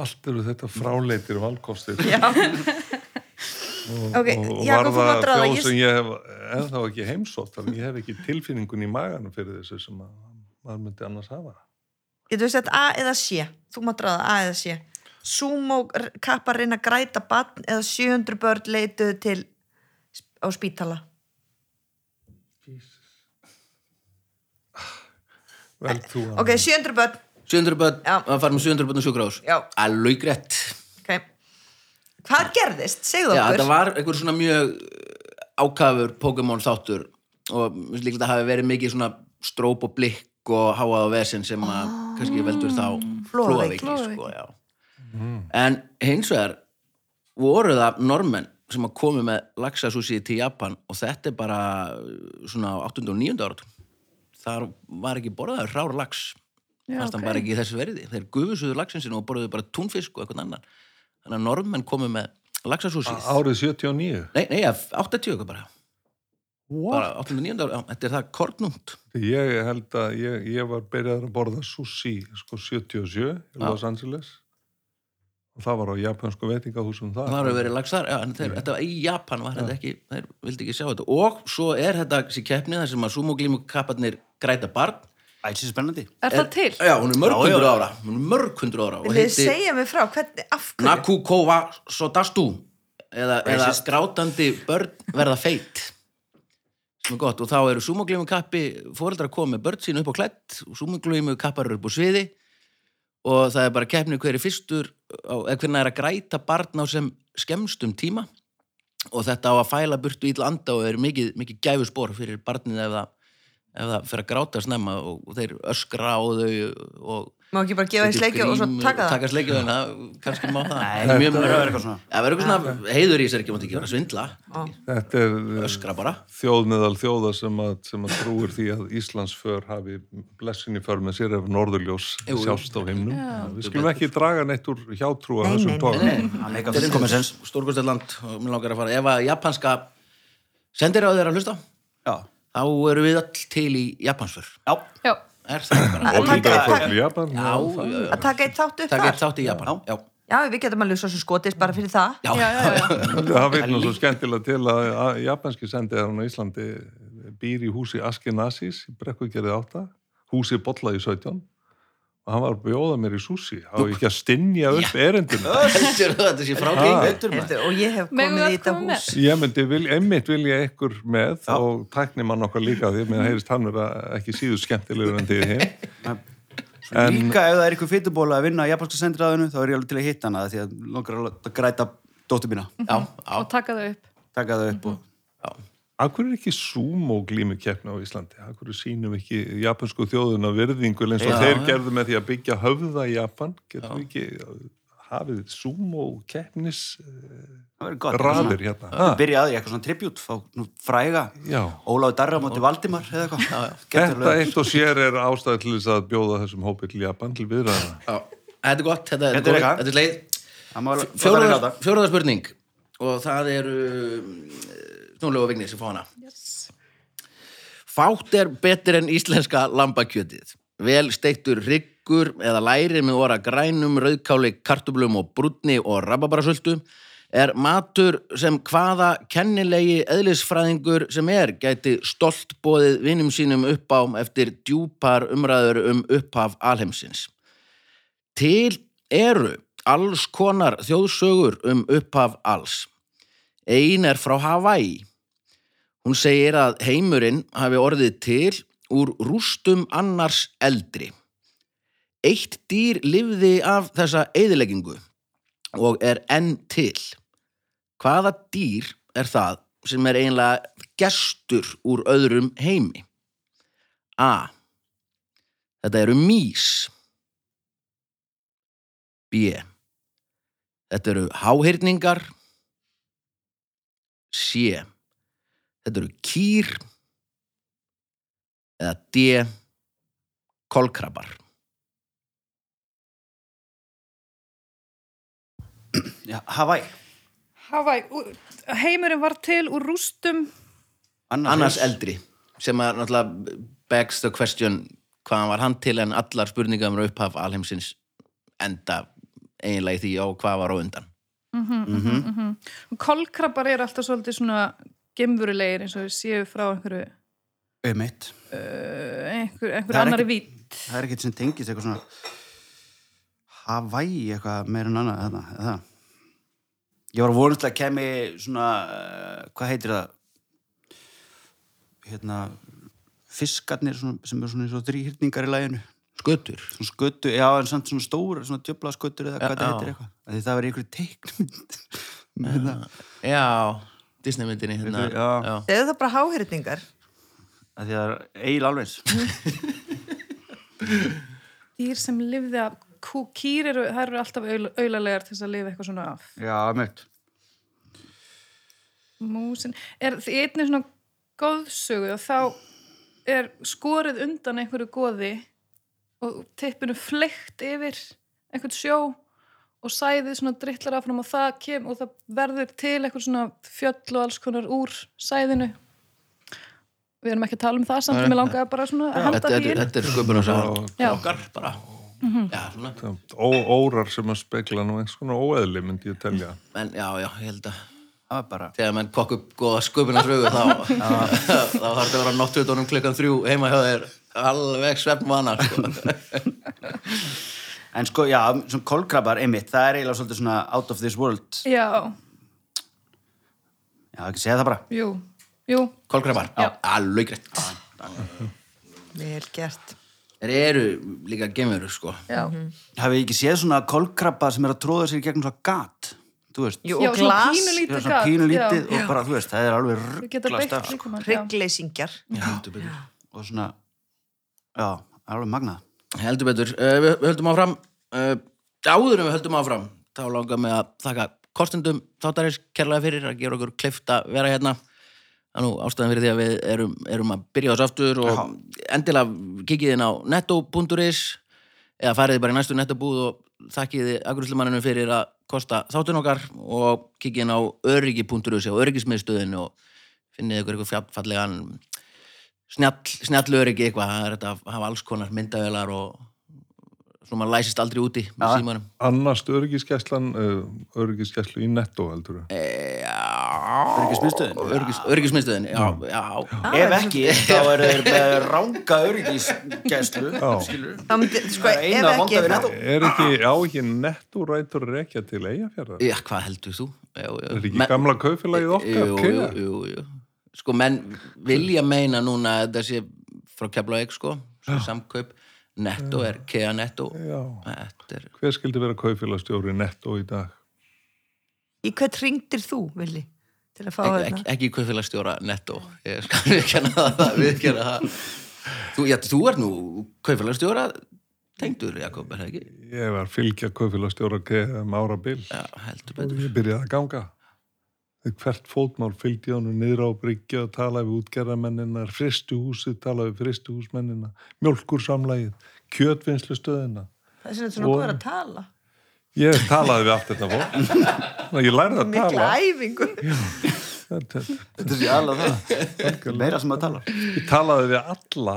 Allt eru þetta fráleitir valkostir. Já, og, Ok, og var það þjóð ég- sem ég hef ennþá ekki heimsótt þannig ég hef ekki tilfinningun í maganum fyrir þessu sem að maður myndi annars hafa getur við sett A eða C þú mátt ráða A eða C Sumo kappar reyna að græta barn eða 700 börn leituðu til á spítala Vel þú að ok, 700 börn 700 börn, Já. að fara með 700 börn á sjúkrahús. Já. Alveg greitt. Okay. hvað gerðist? segðu Já, okkur þetta var einhver svona mjög ákafur Pokémon þáttur og að það hafi verið mikið svona stróp og blikk og háað og vesen sem að kannski veldur þá flóaveiki, sko, já. En hins vegar voru það normenn sem að komi með laxasúsi til Japan og þetta er bara svona á 8. og 9. áratum. Þar var ekki borðaður rár lax. Já, Fannst hann ok. bara ekki í þessu verði. Þeir gufusuður laxinsinu og borðuðu bara túnfisk og eitthvað annan. Þannig að normenn komi með laxasúsi. árið 79 Nei, nei, ja, 80 eitthvað bara. Bara 8. og 9. ára, þetta er það kornungt. ég held að ég, ég var byrjaður að borða sushi sko 77 í. Los Angeles og það var á japansku veitingahúsum það Það hefur verið lagsar, já, en þeir, þetta var í Japan var þetta ekki, þeir vildi ekki sjá þetta. Og svo er þetta þessi keppni þar sem að sumoglímu kapparnir græta barn. Æsir spennandi. Er það til? Já, hún er mörg hundru ára. Hún er mörg hundru ára. þið heitir segja mig frá hvernig, af hverju? Nakukova Sodastu. Eða, eða grátandi börn verða feitt. Er gott. Og þá eru sumoglímu kappi, fóreldrar komið með börn sín upp á klætt og sumoglímu kappar eru upp á sviði og það er bara keppni hver er fyrstur á, eða hvernig er að græta barn á sem skemmstum tíma og þetta á að fæla burtu ítla anda og er mikið, mikið gæfuspor fyrir barnið ef það, ef það fyrir að gráta snemma og, og þeir öskra á þau og Má ekki bara gefa því sleikju og svo taka það? taka sleikju þannig að kannski má það Nei, Það er mjög það verður eitthvað svona. Það verður eitthvað svona heiður í sér ekki, mátt ekki vera að svindla þetta er eh, öskra bara þjóð meðal þjóða sem að, sem að trúir því að Íslands för hafi blessin í för með sér ef norðurljós sjást á himnum Já. við skulum ekki draga neitt úr hjátrú að þessum sens. stórkostelland og mér langar að fara ef að japanska sendir á þeirra að hlusta. Þá eru við öll til í japansför Já. Já. er það bara Að og líka taka- fólk í Japan Já, já, já. Að taka eitt þátt upp Það þar? gett þátt í Japan Já. Já, Já, við getum alveg svo sem skotist bara fyrir það. já, Já, já, já. það veit nú svo skemmtilega til að, að japanski sendiðarinn á Íslandi býr í húsi Askenasis í brekkugerði 8 húsi bollaði 17 og hann var að bjóða mér í sushi á ekki að stinja upp að. Heyrðu, og ég hef komið í þetta hús. Ég myndi, vil, einmitt vilja ykkur með Já. og tækni mann okkar líka því mér heyrist hann vera ekki síður skemmtilegur en þið hinn. En- Líka ef það er eitthvað fytubóla að vinna á japanska sendiræðinu þá er ég alveg til að hitta hana því að langar að græta dóttur mína. Já, já, Og taka það upp. Taka það upp og... Akkur er ekki sumo glímu keppni á Íslandi? Akkur sínum ekki japansku þjóðuna virðingu eins og Já, þeir gerðu með því að byggja höfða í Japan? Getum við ekki hafið sumo keppnis gott raðir hérna. Það Ha, byrjaði eitthvað svona tribut fá nú fræga Já. Óláfi Darra móti Valdimar eða eitthvað Þetta eitt og sér er ástæði til þess að bjóða þessum hópi til Japan til viðræðana. Já, þetta er gott, þetta er, eitthvað. þetta er leið. Fjóraða spurning og það eru Snúlega og Vignir sem fá hana. Yes. Fátt er betur en íslenska lambakjötið. Vel steiktur ryggur eða læri með óra grænum, rauðkáli, kartublum og brúnni og rababarasöldu er matur sem hvaða kennilegi eðlisfræðingur sem er gæti stolt bóðið vinnum sínum upp á eftir djúpar umræður um upphaf alheimsins. Til eru alls konar þjóðsögur um upphaf alls. Ein er frá Hawaii. Hún segir að heimurinn hafi orðið til úr rústum annars eldri. Eitt dýr lifði af þessa eyðileggingu og er enn til. Hvaða dýr er það sem er eiginlega gestur úr öðrum heimi? A. Þetta eru mís. B. Þetta eru háhyrningar. C. Þetta eru kýr eða D. Kolkrabbar. Já, Hawaii Hawaii, heimurinn var til úr rústum Annars eldri, sem að náttúrulega begs the question hvaðan var hann til en allar spurningar um upphaf alheimsins enda eiginlega í því á hvað var á undan. kolkrabbar eru alltaf svolítið svona gemvurulegir eins og séu frá einhverju Einmitt. uh, einhver, einhver Það er annari ekki- vít Það er ekkert sem tengist eitthvað svona Hawaii eitthvað meira en annað eða það. Ég var vonast að kemi svona, uh, hvað heitir það? Hérna, fiskarnir svona, sem eru svona eins og þrýhyrningar í læginu. Svona skötu, já, en samt svona stóra, svona djöfla skötur eða hvað það heitir eitthvað. Það var einhverju það. Já, Disneymyndinni hérna. Segðu það bara háhyrningar. Af Því það er eil alveg dýr sem lifði af kýr eru, það eru alltaf aulalegar til þess að lifa eitthvað svona af Já, meitt. músin, er því einnig svona góðsögu og þá er skorið undan einhverju góði og tippinu fleikt yfir einhvern sjó og sæðið svona drittlar áfram og það kem og það verður til eitthvað svona fjöll og alls konar úr sæðinu. Við erum ekki að tala um það samt að mér langaði bara svona að halda Þetta, því þetta, inn. þetta er sköpun og sá okkar bara. Ó, órar sem að spegla nú eins konar óeðli myndi ég telja. En já, já, ég held að Það þegar menn kokk upp góða sköpunarsögu þá, þá þarf þetta að vera náttuðunum klukkan þrjú heima hjá þér alveg svefnvana sko. en sko, já, svona kolkrabbar, einmitt, það er eiginlega svolítið svona out of this world. já, Já, ekki segja það bara. jú, jú Kolkrabbar, já, alveg greitt Vel gert. Þeir eru líka gemurur sko já, Hafið þið ekki séð svona kolkrabba sem er að tróða sér í gegnum svona gat, þú veist? Jú, og glas. er svona pínu lítið og bara, þú veist, það er alveg Þau geta ruggla beitt staf, sko. Og svona, já, alveg magnað. Heldur betur. Uh, við, við höldum áfram. Uh, áður en við höldum áfram þá langar mig að þakka kostendum þáttarins kærlega fyrir að gera okkur kleift að vera hérna. Það er nú ástæðan fyrir því að við erum, erum að byrja þess aftur og endilega kikið inn á netto.is eða farið bara í næstu nettobúð og þakkiði agrúslimanninu fyrir að kosta þáttun okkar og kikið inn á öryggi.is og öryggismiðstöðin og finnið ykkur eitthvað fallegan snjall, snjall öryggi eitthvað, það er þetta að hafa alls konar myndavelar og svo maður læsist aldrei úti með Já. símanum Annast öryggiskeslan, uh, öryggiskeslu í netto heldur? Öryggis, öryggismiðstöðin, já, já, Ef ekki, þá eru þeir með ranga öryggisgæslu, skilur. Það myndi, sko, er ef ekki. Er ekki, á ekki netto rætur rekja til eigafjörðar? já, hvað heldur þú? Er ekki gamla kaufélagið okkar? Jú, jú, jú. Sko, menn vilja meina núna að þetta sé frá Keflavík, sko, samkaup netto er Kea netto Já. Þetta er, Hver skildi vera kaufélagstjóri netto í dag? í hvert ringdir þú, Vili? Til að fá ekki, hérna? ekki, ekki kaufélagstjóra netto ég skal við kenna það, við kenna það þú, já, þú ert nú kaufélagstjóra tengdur Jakob, er það ekki? Ég var fylgja kaufélagstjóra um ára bil Já, heldur og ég byrjaði að ganga. Hvert fótmál fylgdi honum niður á bryggja og talaði við útgerðamennina, fristuhúsið talaði við fristuhúsmennina, mjölkursamlægið, kjötvinnslustöðina. Það er svona svona góður að tala. Ég talaði við allt þetta fólk. Ég lærði að tala. æfingu. Þetta- Þetta sé alveg það. Meira sem að tala. Ég talaði við alla,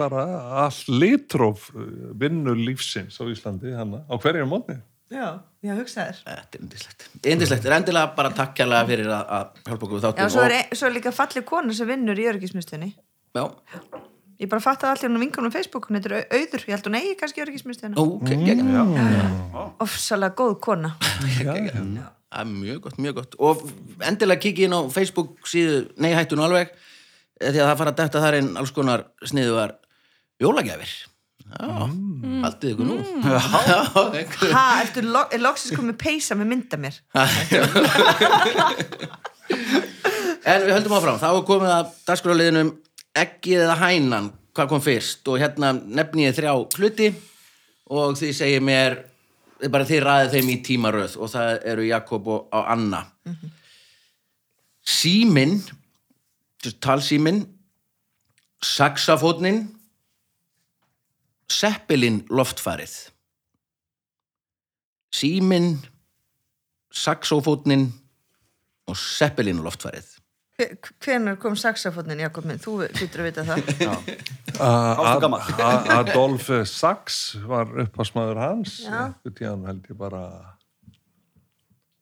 bara all litróf vinnu lífsins á Íslandi, hana, á hverjum mótni. Já, já, hugsaðir. Þetta er indislegt. Indislegt, er endilega bara takk kærlega fyrir að, að hjálpa okkur við Já, þáttum svo er, ein- svo er líka fallið kona sem vinnur í öryggismistunni. Já, Ég bara fatt að allir hún vinkunum á Facebook, hún heitir Au- Auður, ég held hún eigi kannski öryggismistunni. ok, gegn Ofsalega góð kona. Já, já. Það er mjög gott, mjög gott og endilega kikið inn á Facebook síðu Nei hættu nú alveg eh, því að það fara að detta þar inn alls konar sniðugar jólagjafir Já, haldið ykkur nú. Einhver- Ha, ertu lo loksins komið peysa með mynda mér? En við höldum áfram, þá er komið að dagskráliðinum eggið eða hænan hvað kom fyrst? Og hérna nefni ég þrjá hluti og því segir mér bara þið ræðið þeim í tímaröð og það eru Jakob og á Anna. Símin talsímin saxafótnin Seppelin loftfarið Símin saxofótnin og Seppelin loftfarið Hvenar kom saxafónnin, Jakob minn? Þú lítur að vita það. Ad- Adolf Sachs var uppásmaður hans tíðan held ég bara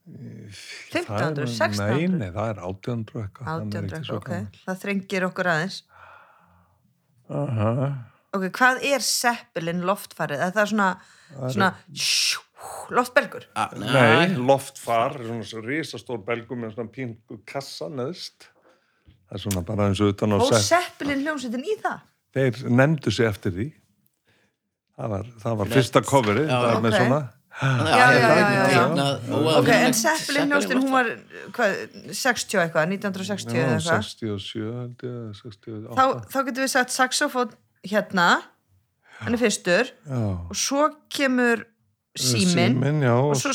1500, það er- 1600? Nei, nei, það er 1800 eitthvað hann er 1800, ekki svo ok. Það þrengir okkur aðeins. Aha. Ok, hvað er seppelin loftfarið? Er það svona, svona sjú, loftbelgur? Ah, Nei, loftfar, svona svo risastór belgum með svona pínku kassa neðst það er svona bara eins og utan á Og sepp seppelin hljómsveitin í það? þeir nefndu sig eftir því það var, það var fyrsta coverið Já, það var með ok. svona Já, já, já, já, já. Ok, en seppelin hljómsveitin, hún var, hvað, 60 eitthvað, 1960 já, eða eitthvað. 67 held ég 68 Þá, þá getum við sagt saxofón hérna, hann er fyrstur, já. og svo kemur símin, já, og svo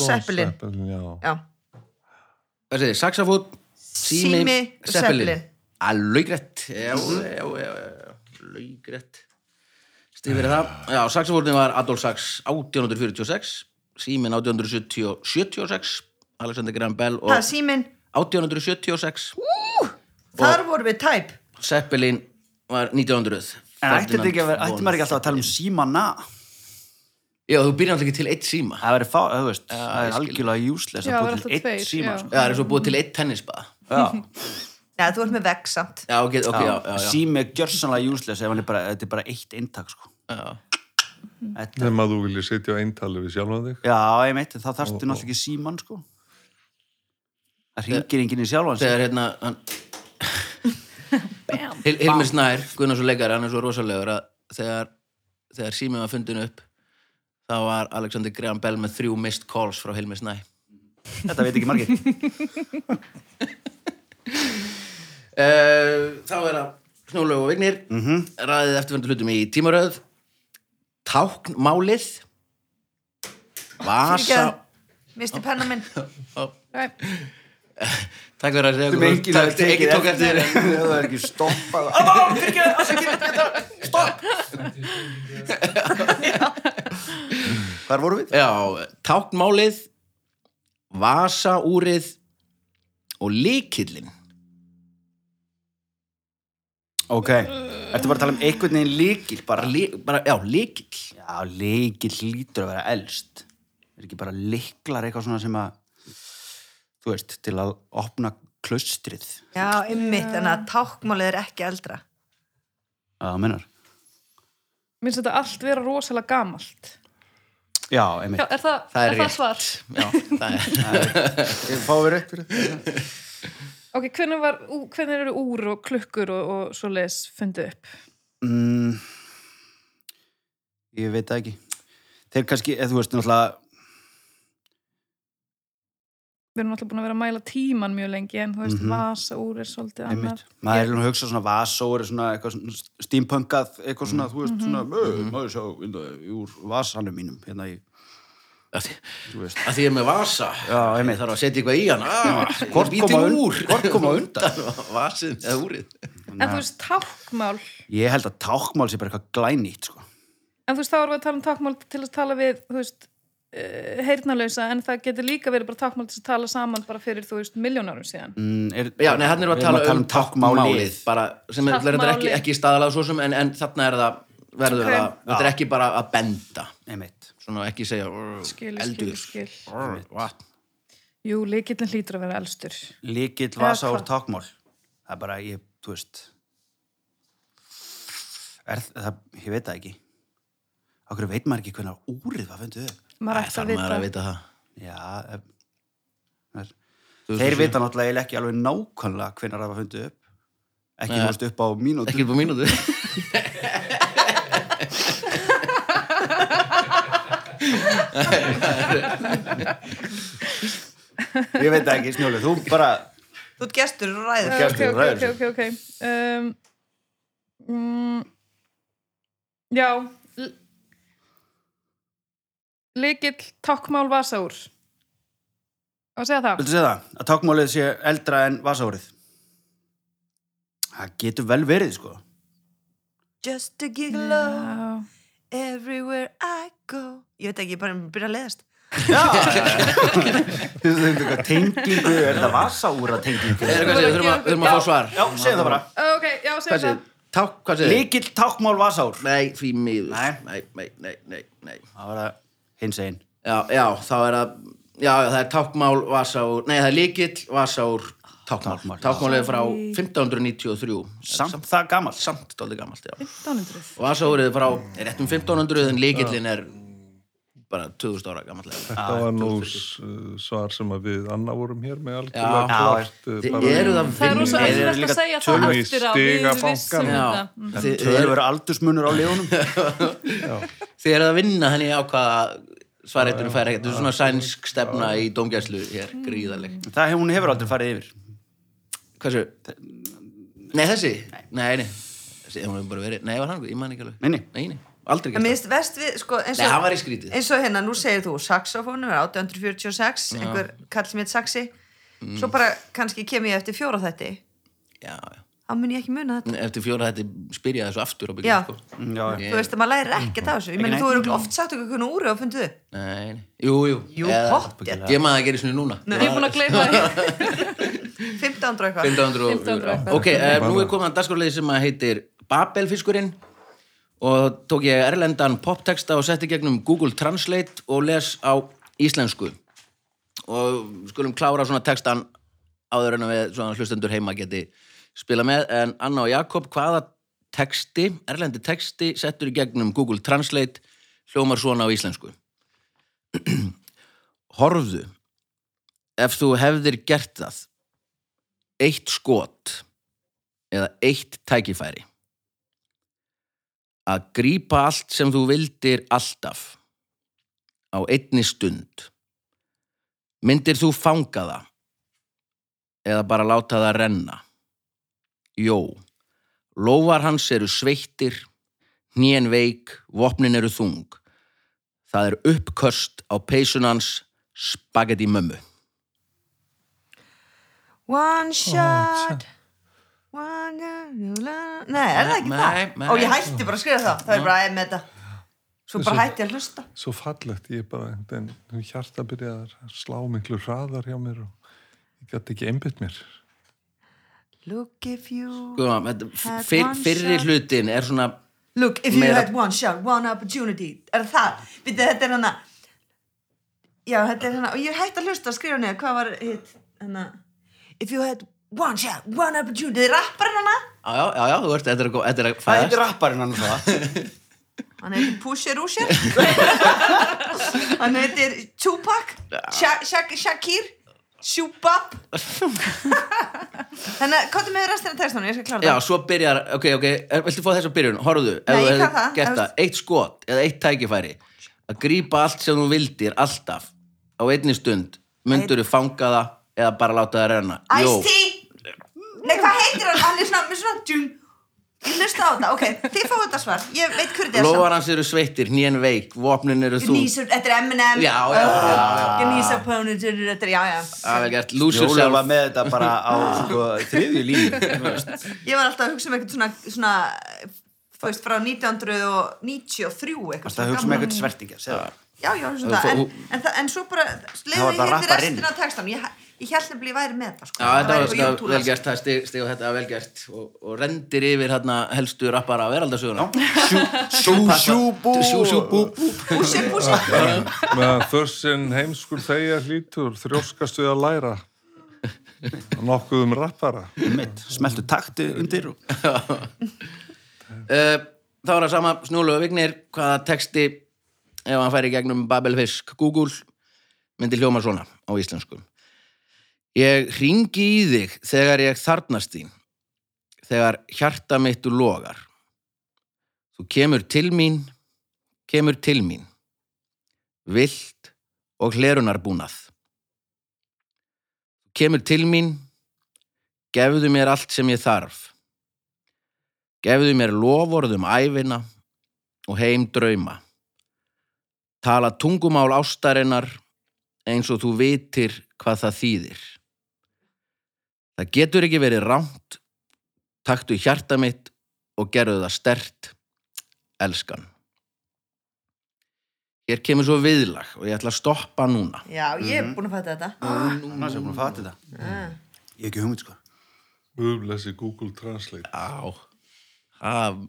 Hvað segir, saxafót, sími, já, já, já, laugrætt stíð fyrir það. Já, saxafótin var Adolf Sax 1846 símin 1876 Alexander Graham Bell og það símin, 1876 þar vorum við tæp. Seppelin var 1900 En ætti að maður ekki alltaf að tala um símana? já, þú byrjar alltaf ekki til eitt síma Það verður fá, þú veist, það ég er algjörlega useless Já, að það búið til eitt tveir, síma, já. sko. já, það er svo búið til eitt tennisbað Já, Já, þú ert með vegg samt. já, ok, ok, já, já, já. sími er gjörsanlega useless ef hann er bara, þetta er bara eitt eintak, sko. já. Þetta, Nefn að þú viljið sitja á eintali við sjálfan þig já, ég meit, þá þarftu náttúrulega ekki síman, sko. Það ringir enginn í sjálfan sig. þegar hérna hann. Hil Hilmir Snær, Gunnar svo leikari, hann er svo rosalegur að þegar, þegar símið var fundin upp þá var Alexander Graham Bell með þrjú missed calls frá Hilmir Snær Þetta veit ekki margir. uh, Þá er það Snjólaug og Vignir mm Mhm. -hmm. ræðið eftirvendu hlutum í tímaröð Táknmálið Vasa. Misti penna minn. Takk fyrir að segja Þetta er enginn að tekið ekki tók eftir. Það er ekki stoppað. Stopp. Hvar vorum við? Já, táknmálið Vasaúrið og líkillin Ok, ertu bara að tala um einhvern veginn líkil bara? Lí, bara, Já, líkill Já, líkil hlýtur að vera elst. Er ekki bara liklar eitthvað svona sem að, þú veist, til að opna klaustrið. Já, ymmit, þannig að tákmálið er ekki eldra. Það mennar. minnst þetta allt vera rosalega gamalt. Já, einmitt. Já, er það, Það er er það svar? Já, það er Ég fá við rétt fyrir þetta. Ok, hvernig, var, ú- hvernig eru úr og klukkur og, og svo les fundið upp? Mm, ég veit ekki. Þeir kannski, eða þú veist, náttúrulega, við erum alltaf búin að vera að mæla tíman mjög lengi en þú veist, vasa úr er svolítið Mhm. Annað. Maður er að hugsa svona vasóri svona eitthvað svona steampunkað eitthvað svona, þú veist, svona mm maður sjá inda, úr vasanum mínum hérna í, að því, þú veist. að því ég er með vasa. Já, ég þarf að setja eitthvað í hann Hvort koma un- úr. hvort koma undan? vasin eða úrið. En þú veist, tákmál ég held að tákmál sé bara eitthvað glænýtt sko. en þú veist, þá erum við að tala um tákmál til að tala við, þú veist heyrnalösa, en það getur líka verið bara tákmál til að tala saman bara fyrir, þú veist, miljónarum síðan mm, er, Já, nei, hann er að tala um tákmálið tákmálið bara, sem er, er Táknmálið. ekki, ekki staðalega svo sem en, en þarna er það verður Ok. það, þetta er ekki bara að benda einmitt svona ekki segja "Rrr, Skil, skil, eldur skil. Vatn." jú, líkillin hlýtur að vera elstur líkill vasa úr hvað? tákmál það er bara, ég, þú veist er það, ég veit það ekki okkur veit maður ekki hvernig úrið var fundið upp maður ætti að maður að vita það. Já, ef, er, þeir vita náttúrulega ekki alveg nákvæmlega hvernig það var fundið upp. Ekki, veist, upp á mínútu. Ekki upp á mínútu. Ég veit ekki, Snjóli, þú bara Þú ert gestur og ræður. ok, Gestur, ok, ræður. ok, ok, ok. Um, mm, já l- líkill tákmál vasa úr á að segja það viltu segja það, að tákmálið sé eldra en vasárið það getur vel verið, sko Just a giggle Já. everywhere I go. Ég veit ekki, ég bara byrja að leiðast. já, þú veist, eitthvað tengingu er það vasárað tengingu við þurfum að, að fá svar já, segja það bara ok, já, segja það Ták, hvað segir? líkill tákmál vasár Nei, því miður Nei. nei, nei, nei, nei, nei. það var það hins einn Já, já, þá er það Já, það er tákmál vasa úr Nei, það er líkill vasa úr tákmál. Tákmálið er frá 1593 samt það gamalt. Samt dálítið gamalt, já. 1500 Vasa úrið er frá, er rétt um 1500 en líkillin er bara 2000 ára gamalt Þetta var nú s- svar sem að við Anna vorum hér með Já. algjörlega klárt, eh, Þið eru það það er líka að segja það eftir á við vissum þetta. Mm. þið, eru, aldursmunur á legunum þið eru að vinna henni á hvaða svarreitunum fær ekkert, þetta er svona sænsk stefna í dómgæslu hér, gríðaleg það hún hefur aldrei farið yfir. Hversu? Nei, þessi? Nei, nei Þessi, hún hefur bara verið, nei, var hann, ég man ekki alveg. Nei, nei. Nei, nei. aldrei En mér gert við, sko, eins Nei, hann og, var í skrítið eins og hérna, nú segir þú, saxofónu er 1846, einhver kall sem heit saxi, Mm. svo bara kannski kem ég eftir fjóra þetta, Já, já þá mun ég ekki muna þetta. Eftir fjóra þetta spyrja þessu aftur á Já. byggjum, sko Mm, já, Ég- Þú veist að maður lærir ekkert af þessu. Ég Ekki þú eru oft sagt okkur hvernig úri og fundið upp. Nei, nei, jú, jú Jú, Eða-. Ég maður að gera svona núna ég er búin að gleyma því 15 og eitthvað. 1500 og 1500 og eitthvað. Ok, uh, nú er komið að dagskorleið sem heitir Babelfiskurinn og tók ég erlendan poptexta og setti gegnum Google Translate og les á íslensku. Og skulum klára svona textan áður en við svona hlustendur heima geti spila með. En Anna og Jakob, hvaða texti, erlendi texti settur í gegnum Google Translate hljómar svona á íslensku? Horfðu ef þú hefðir gert það eitt skot eða eitt tækifæri að grípa allt sem þú vildir alltaf á einni stund. Myndir þú fanga það eða bara láta það renna? Jó, lófar hans eru sveittir hnén veik, vopnin eru þung. Það er uppköst á peysunans spagetti mömmu. One shot. one... Nei, er það ekki Nei, það? nei. Og ég hætti bara að skrifa það Það er bara að með þetta Svo bara hætti ég að hlusta svo fallegt, ég bara en, hjarta byrjaði að slá miklu hraðar hjá mér og ég gæti ekki einbytt mér Look if you Sko, þetta- Had fyr, one fyrri shot. hlutin er svona Look if you had one shot, one opportunity Er það? Býttu, þetta er hana Já, þetta er hana Og ég hætti að hlusta að skrifa niður Hvað var hitt? Hana If you had one shot, one opportunity Þið rapparinn hana Já, já, já, já, þú veist, þetta er að, þetta er fæðast. heitir rapparinn hann? Hann heitir Pusher Usher Hann heitir Tupac Sha Sha Shakir Shubab Þannig að hvað er með restina af textunum? Ég skal klára Já, það svo byrjar, ok, ok, er- viltu fá þess að byrjun? Horfðu, ef þú hefði kann það, eitt skot eða eitt tækifæri að grípa allt sem þú vildir alltaf á einni stund Myndur þú fanga það eða bara láta það renna? Ice-T heitir hann? Hann er svona, með svona djum Ég hlusta á þetta, ok, þið fáið þetta svar Ég veit hverju þetta er Lofar hans eru sveittir, nýjan veik, vopnin eru þú. Nýsur, þetta er M&M Já, já, já, já, já. Nýsa pönundur, þetta er, já, já Það er vel gert, lose Jóla yourself. var með þetta bara á sko, þriðju veist. Ég var alltaf að hugsa um eitthvað svona, svona Þú veist, frá 1993 eitthvað Það hugsa um eitthvað svertingja segðu. Já, já, svona, Þú- en, þú- en, það- en svo bara Það var ég hérna restina af textan Ég, ég held nefnilega ég væri með það sko. Já, þetta var væri þetta eitthvað vel YouTube-lag. gert, það stig og þetta var vel gert og, og rendir yfir hérna helstu rappara á veraldasöguna. Sjú, sjú, bú Sjú, sjú, bú, bú. Pússi, pússi Meðan þörsinn heimskur þegja hlítur, þrjóskast við að læra. Nokkuð um rappara. Smeltu takti undir og... Uh, þá er það sama snúlu og vignir hvaða texti ef hann færi gegnum Babelfisk Google myndi hljóma svona á íslensku. Ég ringi í þig þegar ég þarnast þín þegar hjarta mitt logar. Þú kemur til mín kemur til mín. Vilt og hlerunarbúnað. Þú kemur til mín gefðu mér allt sem ég þarf. Gefðu mér lofórð um æfina og heim drauma. Tala tungumál ástarinnar eins og þú vitir hvað það þýðir. Það getur ekki verið ránt, taktu hjarta mitt og gerðu það stert, elskan. Hér kemur svo viðlag og ég ætla að stoppa núna. Já, ég er búin að fæta þetta Núna sem búin að fatta þetta Ég hef ekki hugmynd sko Guðblessi Google Translate. Á, það,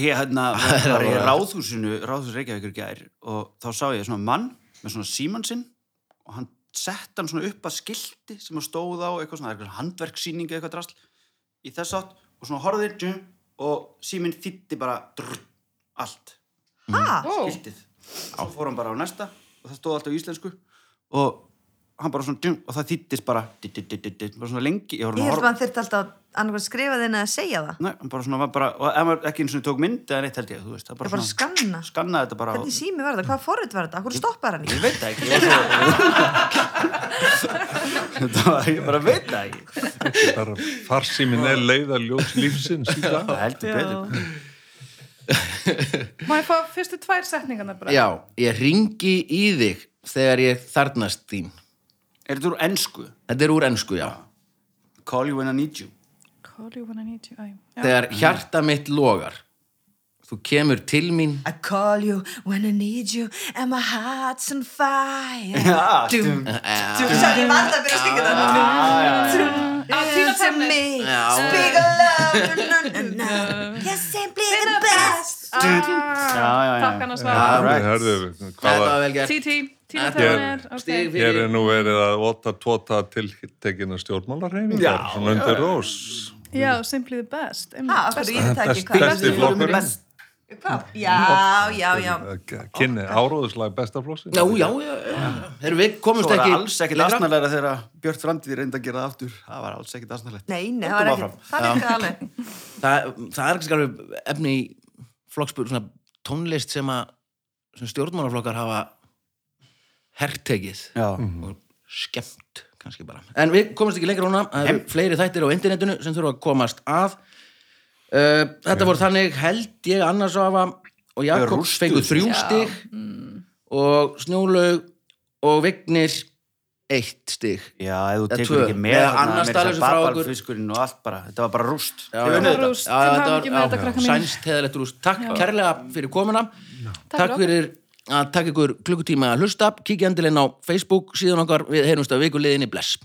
Ég hérna var í ráðhúsinu Ráðhús Reykjavíkur gær og þá sá ég svona mann með svona síman sinn og hann sett hann svona upp að skilti sem hann stóð á eitthvað svona, eitthvað handverksýningu eitthvað drasl í þess átt og svona horfði djum, og síminn þýtti bara drr, allt. Ha? skiltið. Svo fór hann bara á næsta og það stóð alltaf á íslensku og hann bara svona og það þýttist bara bara svona lengi ég, held að hann þurfti alltaf annarkvæð skrifa þinn að segja það Nei, hann bara svona var bara og ef maður ekki eins og tók mynd eða neitt held ég þú veist, það Ég bara skanna skannaði þetta bara Hvernig sími var þetta? Hvað forrið var þetta? Akkur stoppar hann í? Ég veit það ekki ég var svo... Þetta var, ég bara veit það ekki Bara farsímin er leiðaljós lífsins í dag. Það heldur betur Má ég fá fyrstu tvær setningarnar bara? já, ég ringi í þig þegar ég þarnast þín. Er þetta úr ennsku? Þetta er úr ensku, já. Call you when I need you Call you when I need you. Æ, já. Þegar hjarta mitt logar, þú kemur til mín, I call you when I need you and my heart's on fire Já, Dum, dum. dum Svo ég var alltaf að syngja þetta Á, Tina To Turner. me, Já. speak of love na, na, na. You're simply the best Já, já, já Takk annars var. Þetta var vel gert. TT, Tina Hér- Turner. ok. Hér fyrir, er nú verið að óta tóta tiltekina stjórnmálarhefingar, Já, svona undir rós. Já, Simply the Best. Best. Hvað? Já, já, já Kynni áróðuslag bestaflossi. já, já, já, já. Heyrðu, við komumst var ekki það alls ekkert lengra. asnalega þegar Björn Framtíð reyndi að gera það aftur Það var alls ekkert asnalegt Nei, nei, það var áfram. ekki Það er ekki alveg Það, það er ekki alveg efni í flokkspur, svona tónlist sem að sem stjórnmálaflokkar hafa herrtekið Já, og skemmt kannski bara. En við komumst ekki lengra núna, það eru fleiri þættir á internetinu sem þurfa að komast að. Uh, þetta voru þannig held ég annars afa og Jakob Rústuðu fengu sig. þrjú stig og Snjólaug og Vignir eitt stig. já, ef þú Eða tekur tvö. ekki með Eða þarna, annar meira staðlaus sem frá okkur. babalfiskurinn og allt bara Þetta var bara rúst sænst heðalegt rúst. Takk kærlega fyrir komuna. Takk fyrir fyrir að taka ykkur klukkutíma að hlusta. Kíkja endilinn á Facebook síðan okkar við heyrumst að viku liðinni bless.